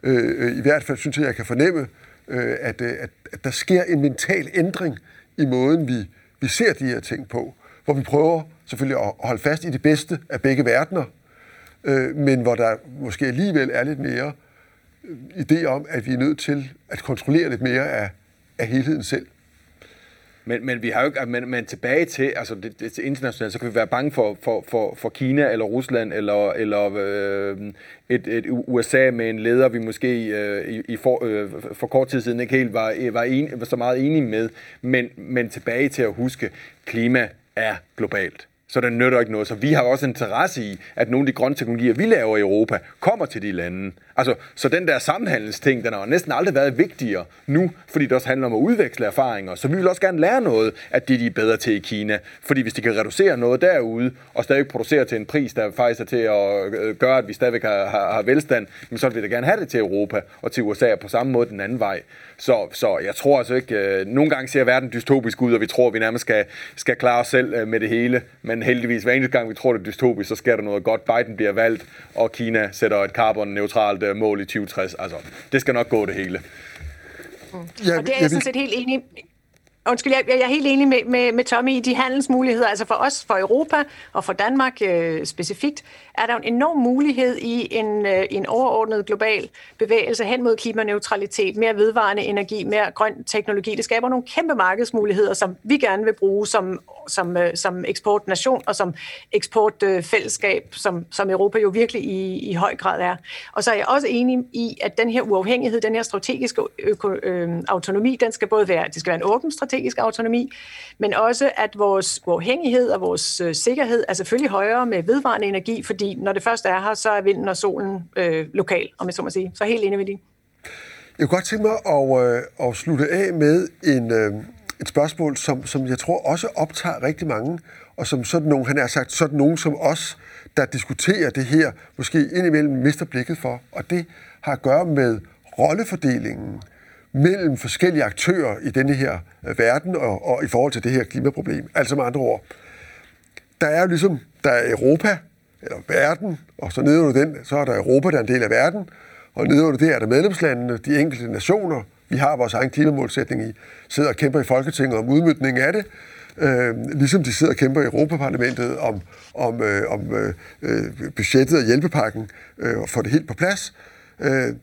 Øh, øh, I hvert fald synes jeg, at jeg kan fornemme, øh, at, øh, at, at der sker en mental ændring i måden, vi, vi ser de her ting på. Hvor vi prøver selvfølgelig at holde fast i det bedste af begge verdener, øh, men hvor der måske alligevel er lidt mere øh, idé om, at vi er nødt til at kontrollere lidt mere af, af helheden selv. Men, men vi har jo ikke, men, men tilbage til, altså det, det, internationalt, så kan vi være bange for, for, for, for Kina eller Rusland eller, eller øh, et, et USA med en leder, vi måske øh, i, i for, øh, for kort tid siden ikke helt var, øh, var, en, var så meget enige med. Men, men tilbage til at huske, klima er globalt så det nytter ikke noget. Så vi har også interesse i, at nogle af de grønne teknologier, vi laver i Europa, kommer til de lande. Altså, så den der samhandelsting, den har næsten aldrig været vigtigere nu, fordi det også handler om at udveksle erfaringer. Så vi vil også gerne lære noget af det, de er bedre til i Kina. Fordi hvis de kan reducere noget derude, og stadig producere til en pris, der faktisk er til at øh, gøre, at vi stadigvæk har, har, har velstand, så vil vi da gerne have det til Europa og til USA på samme måde den anden vej. Så, så jeg tror altså ikke, øh, nogle gange ser verden dystopisk ud, og vi tror, at vi nærmest skal, skal klare os selv øh, med det hele. Men heldigvis, hver eneste gang vi tror, det er dystopisk, så sker der noget godt. Biden bliver valgt, og Kina sætter et carbon-neutralt øh, mål i 2060. Altså, det skal nok gå det hele. Mm. Ja, og det er jeg sådan set helt enig Undskyld, jeg, jeg er helt enig med, med, med Tommy i de handelsmuligheder. Altså for os, for Europa og for Danmark øh, specifikt, er der en enorm mulighed i en, øh, en overordnet global bevægelse hen mod klimaneutralitet, mere vedvarende energi, mere grøn teknologi. Det skaber nogle kæmpe markedsmuligheder, som vi gerne vil bruge som, som, øh, som eksportnation og som eksportfællesskab, øh, som, som Europa jo virkelig i, i høj grad er. Og så er jeg også enig i, at den her uafhængighed, den her strategiske øko, øh, autonomi, den skal både være, det skal være en åben strategisk autonomi, men også at vores uafhængighed og vores øh, sikkerhed er selvfølgelig højere med vedvarende energi, fordi når det først er her, så er vinden og solen øh, lokal, om jeg så må sige. Så helt enig med det. Jeg kunne godt tænke mig at, øh, at slutte af med en, øh, et spørgsmål, som, som jeg tror også optager rigtig mange, og som sådan nogen, han har sagt, sådan nogen som os, der diskuterer det her, måske indimellem mister blikket for. Og det har at gøre med rollefordelingen mellem forskellige aktører i denne her øh, verden og, og i forhold til det her klimaproblem. Altså med andre ord, der er jo ligesom, der er Europa, eller verden, og så nedenunder den, så er der Europa, der er en del af verden, og nedenunder det er der medlemslandene, de enkelte nationer, vi har vores egen klimamålsætning i, sidder og kæmper i Folketinget om udmyndningen af det, øh, ligesom de sidder og kæmper i Europaparlamentet om, om, øh, om øh, øh, budgettet og hjælpepakken øh, og få det helt på plads. Øh,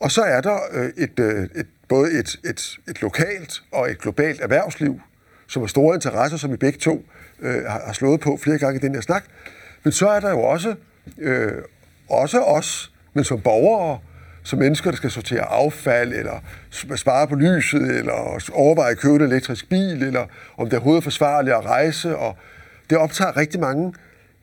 og så er der øh, et, øh, et, både et, et, et lokalt og et globalt erhvervsliv, som har store interesser, som vi begge to øh, har, har slået på flere gange i den her snak. Men så er der jo også, øh, også os, men som borgere, som mennesker, der skal sortere affald, eller spare på lyset, eller overveje at købe en elektrisk bil, eller om det er overhovedet forsvarligt at rejse. Og det optager rigtig mange.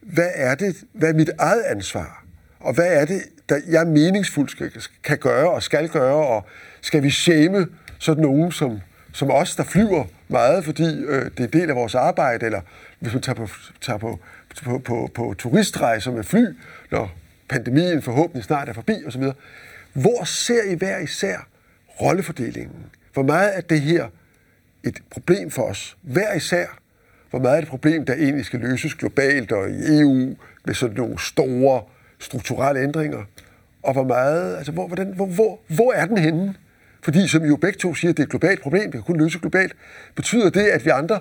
Hvad er det? Hvad er mit eget ansvar? Og hvad er det, der jeg meningsfuldt skal, kan gøre og skal gøre? Og skal vi shame sådan nogen som, som os, der flyver meget, fordi øh, det er del af vores arbejde, eller hvis man tager på, tager på, på, på, på turistrejser med fly, når pandemien forhåbentlig snart er forbi osv. Hvor ser I hver især rollefordelingen? Hvor meget er det her et problem for os? Hver især. Hvor meget er det et problem, der egentlig skal løses globalt og i EU med sådan nogle store strukturelle ændringer? Og hvor meget, altså hvor, hvordan, hvor, hvor, hvor er den henne? Fordi som I jo begge to siger, det er et globalt problem, det kan kun løse globalt. Betyder det, at vi andre,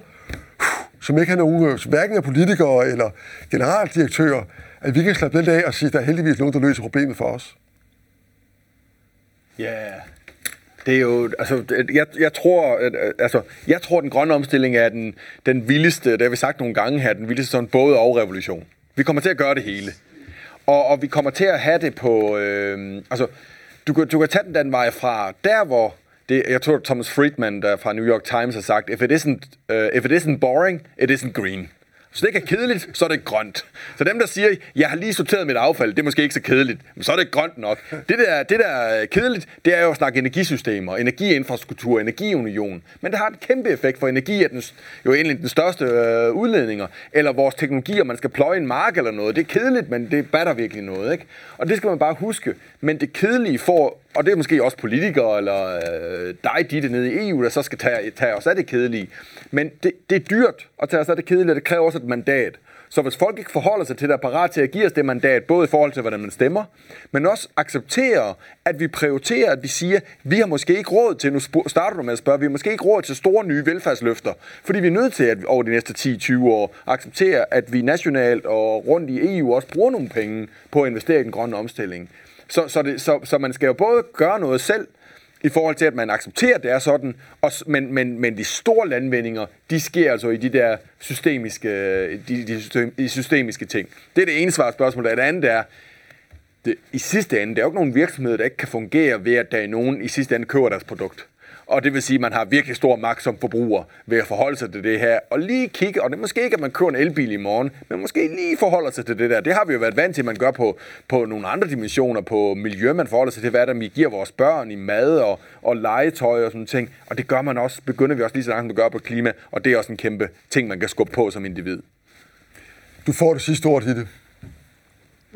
som ikke har nogen, som hverken er politikere eller generaldirektører, at vi kan slappe lidt af og sige, at der er heldigvis nogen, der løser problemet for os? Ja, yeah. det er jo, altså, jeg, jeg tror, at, øh, altså, jeg tror, den grønne omstilling er den, den vildeste, det har vi sagt nogle gange her, den vildeste sådan både og revolution. Vi kommer til at gøre det hele. Og, og vi kommer til at have det på, øh, altså, du kan, du kan tage den den vej fra der, hvor det, jeg tror, Thomas Friedman der fra New York Times har sagt, if it isn't, uh, if it isn't boring, it isn't green. Hvis det ikke er kedeligt, så er det grønt. Så dem, der siger, jeg har lige sorteret mit affald, det er måske ikke så kedeligt, men så er det grønt nok. Det der, det der er kedeligt, det er jo at snakke energisystemer, energiinfrastruktur, energiunion. Men det har en kæmpe effekt for energi, er den, jo egentlig den største øh, udledninger. Eller vores teknologier, man skal pløje en mark eller noget. Det er kedeligt, men det batter virkelig noget. Ikke? Og det skal man bare huske. Men det kedelige får og det er måske også politikere eller øh, dig, dit nede i EU, der så skal tage, tage os af det kedelige. Men det, det er dyrt at tage os af det kedelige, og det kræver også et mandat. Så hvis folk ikke forholder sig til det, er parat til at give os det mandat, både i forhold til, hvordan man stemmer, men også accepterer, at vi prioriterer, at vi siger, vi har måske ikke råd til, nu starter du med at spørge, vi har måske ikke råd til store nye velfærdsløfter, fordi vi er nødt til at over de næste 10-20 år acceptere, at vi nationalt og rundt i EU også bruger nogle penge på at investere i den grønne omstilling. Så, så, det, så, så man skal jo både gøre noget selv, i forhold til, at man accepterer, at det er sådan, og, men, men, men de store landvindinger, de sker altså i de der systemiske, de, de, system, de systemiske ting. Det er det ene svar spørgsmål. Det andet er, det, i sidste ende, der er jo ikke nogen virksomhed, der ikke kan fungere ved, at der er nogen i sidste ende køber deres produkt. Og det vil sige, at man har virkelig stor magt som forbruger ved at forholde sig til det her. Og lige kigge, og det er måske ikke, at man kører en elbil i morgen, men måske lige forholder sig til det der. Det har vi jo været vant til, at man gør på, på nogle andre dimensioner, på miljø, man forholder sig til, hvad der vi giver vores børn i mad og, og legetøj og sådan ting. Og det gør man også, begynder vi også lige så langt at gøre på klima, og det er også en kæmpe ting, man kan skubbe på som individ. Du får det sidste ord, Hitte.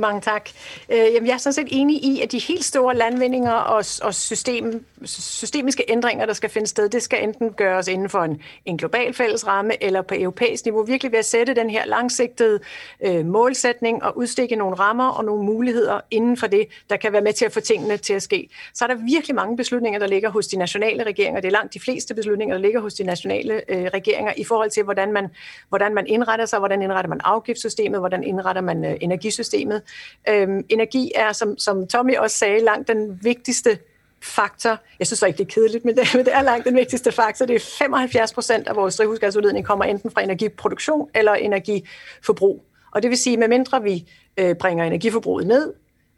Mange tak. Øh, jamen, jeg er sådan set enig i, at de helt store landvindinger og, og system, systemiske ændringer, der skal finde sted, det skal enten gøres inden for en, en global fælles ramme eller på europæisk niveau. Virkelig ved at sætte den her langsigtede øh, målsætning og udstikke nogle rammer og nogle muligheder inden for det, der kan være med til at få tingene til at ske. Så er der virkelig mange beslutninger, der ligger hos de nationale regeringer. Det er langt de fleste beslutninger, der ligger hos de nationale øh, regeringer i forhold til, hvordan man, hvordan man indretter sig, hvordan indretter man afgiftssystemet, hvordan indretter man øh, energisystemet. Øhm, energi er, som, som Tommy også sagde, langt den vigtigste faktor. Jeg synes så ikke, det er kedeligt, men det, [laughs] men det er langt den vigtigste faktor. Det er 75 procent af vores drivhusgasudledning kommer enten fra energiproduktion eller energiforbrug. Og det vil sige, at medmindre vi øh, bringer energiforbruget ned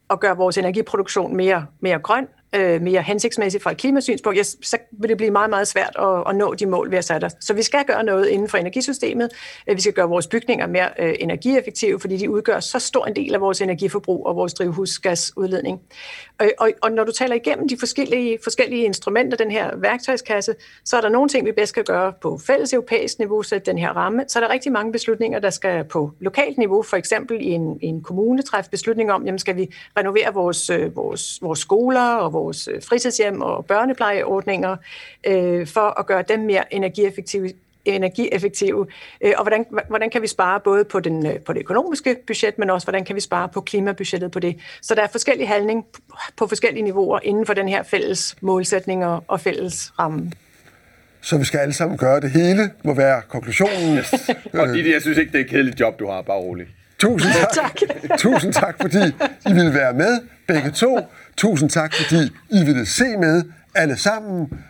og gør vores energiproduktion mere, mere grøn, øh, mere hensigtsmæssigt fra et klimasynspunkt, ja, så vil det blive meget, meget svært at, at nå de mål, vi har sat os. Så vi skal gøre noget inden for energisystemet. Øh, vi skal gøre vores bygninger mere øh, energieffektive, fordi de udgør så stor en del af vores energiforbrug og vores drivhusgasudledning. Og, og, og når du taler igennem de forskellige, forskellige instrumenter, den her værktøjskasse, så er der nogle ting, vi bedst skal gøre på fælles europæisk niveau, så den her ramme. Så er der rigtig mange beslutninger, der skal på lokalt niveau, for eksempel i en, i en kommune træffe beslutning om, jamen skal vi renovere vores, øh, vores, vores skoler og vores øh, fritidshjem og børneplejeordninger øh, for at gøre dem mere energieffektive energieffektive, øh, og hvordan, hvordan kan vi spare både på, den, øh, på det økonomiske budget, men også hvordan kan vi spare på klimabudgettet på det. Så der er forskellige handling på forskellige niveauer inden for den her fælles målsætning og, og fælles ramme. Så vi skal alle sammen gøre det hele, må være konklusionen. Yes. og det, jeg synes ikke, det er et kedeligt job, du har, bare roligt. Tusind [laughs] tak. Tusind tak, fordi I ville være med, begge to. Tusind tak, fordi I ville se med, alle sammen.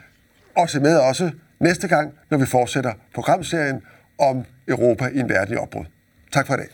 Og se med også næste gang, når vi fortsætter programserien om Europa i en verden i opbrud. Tak for i dag.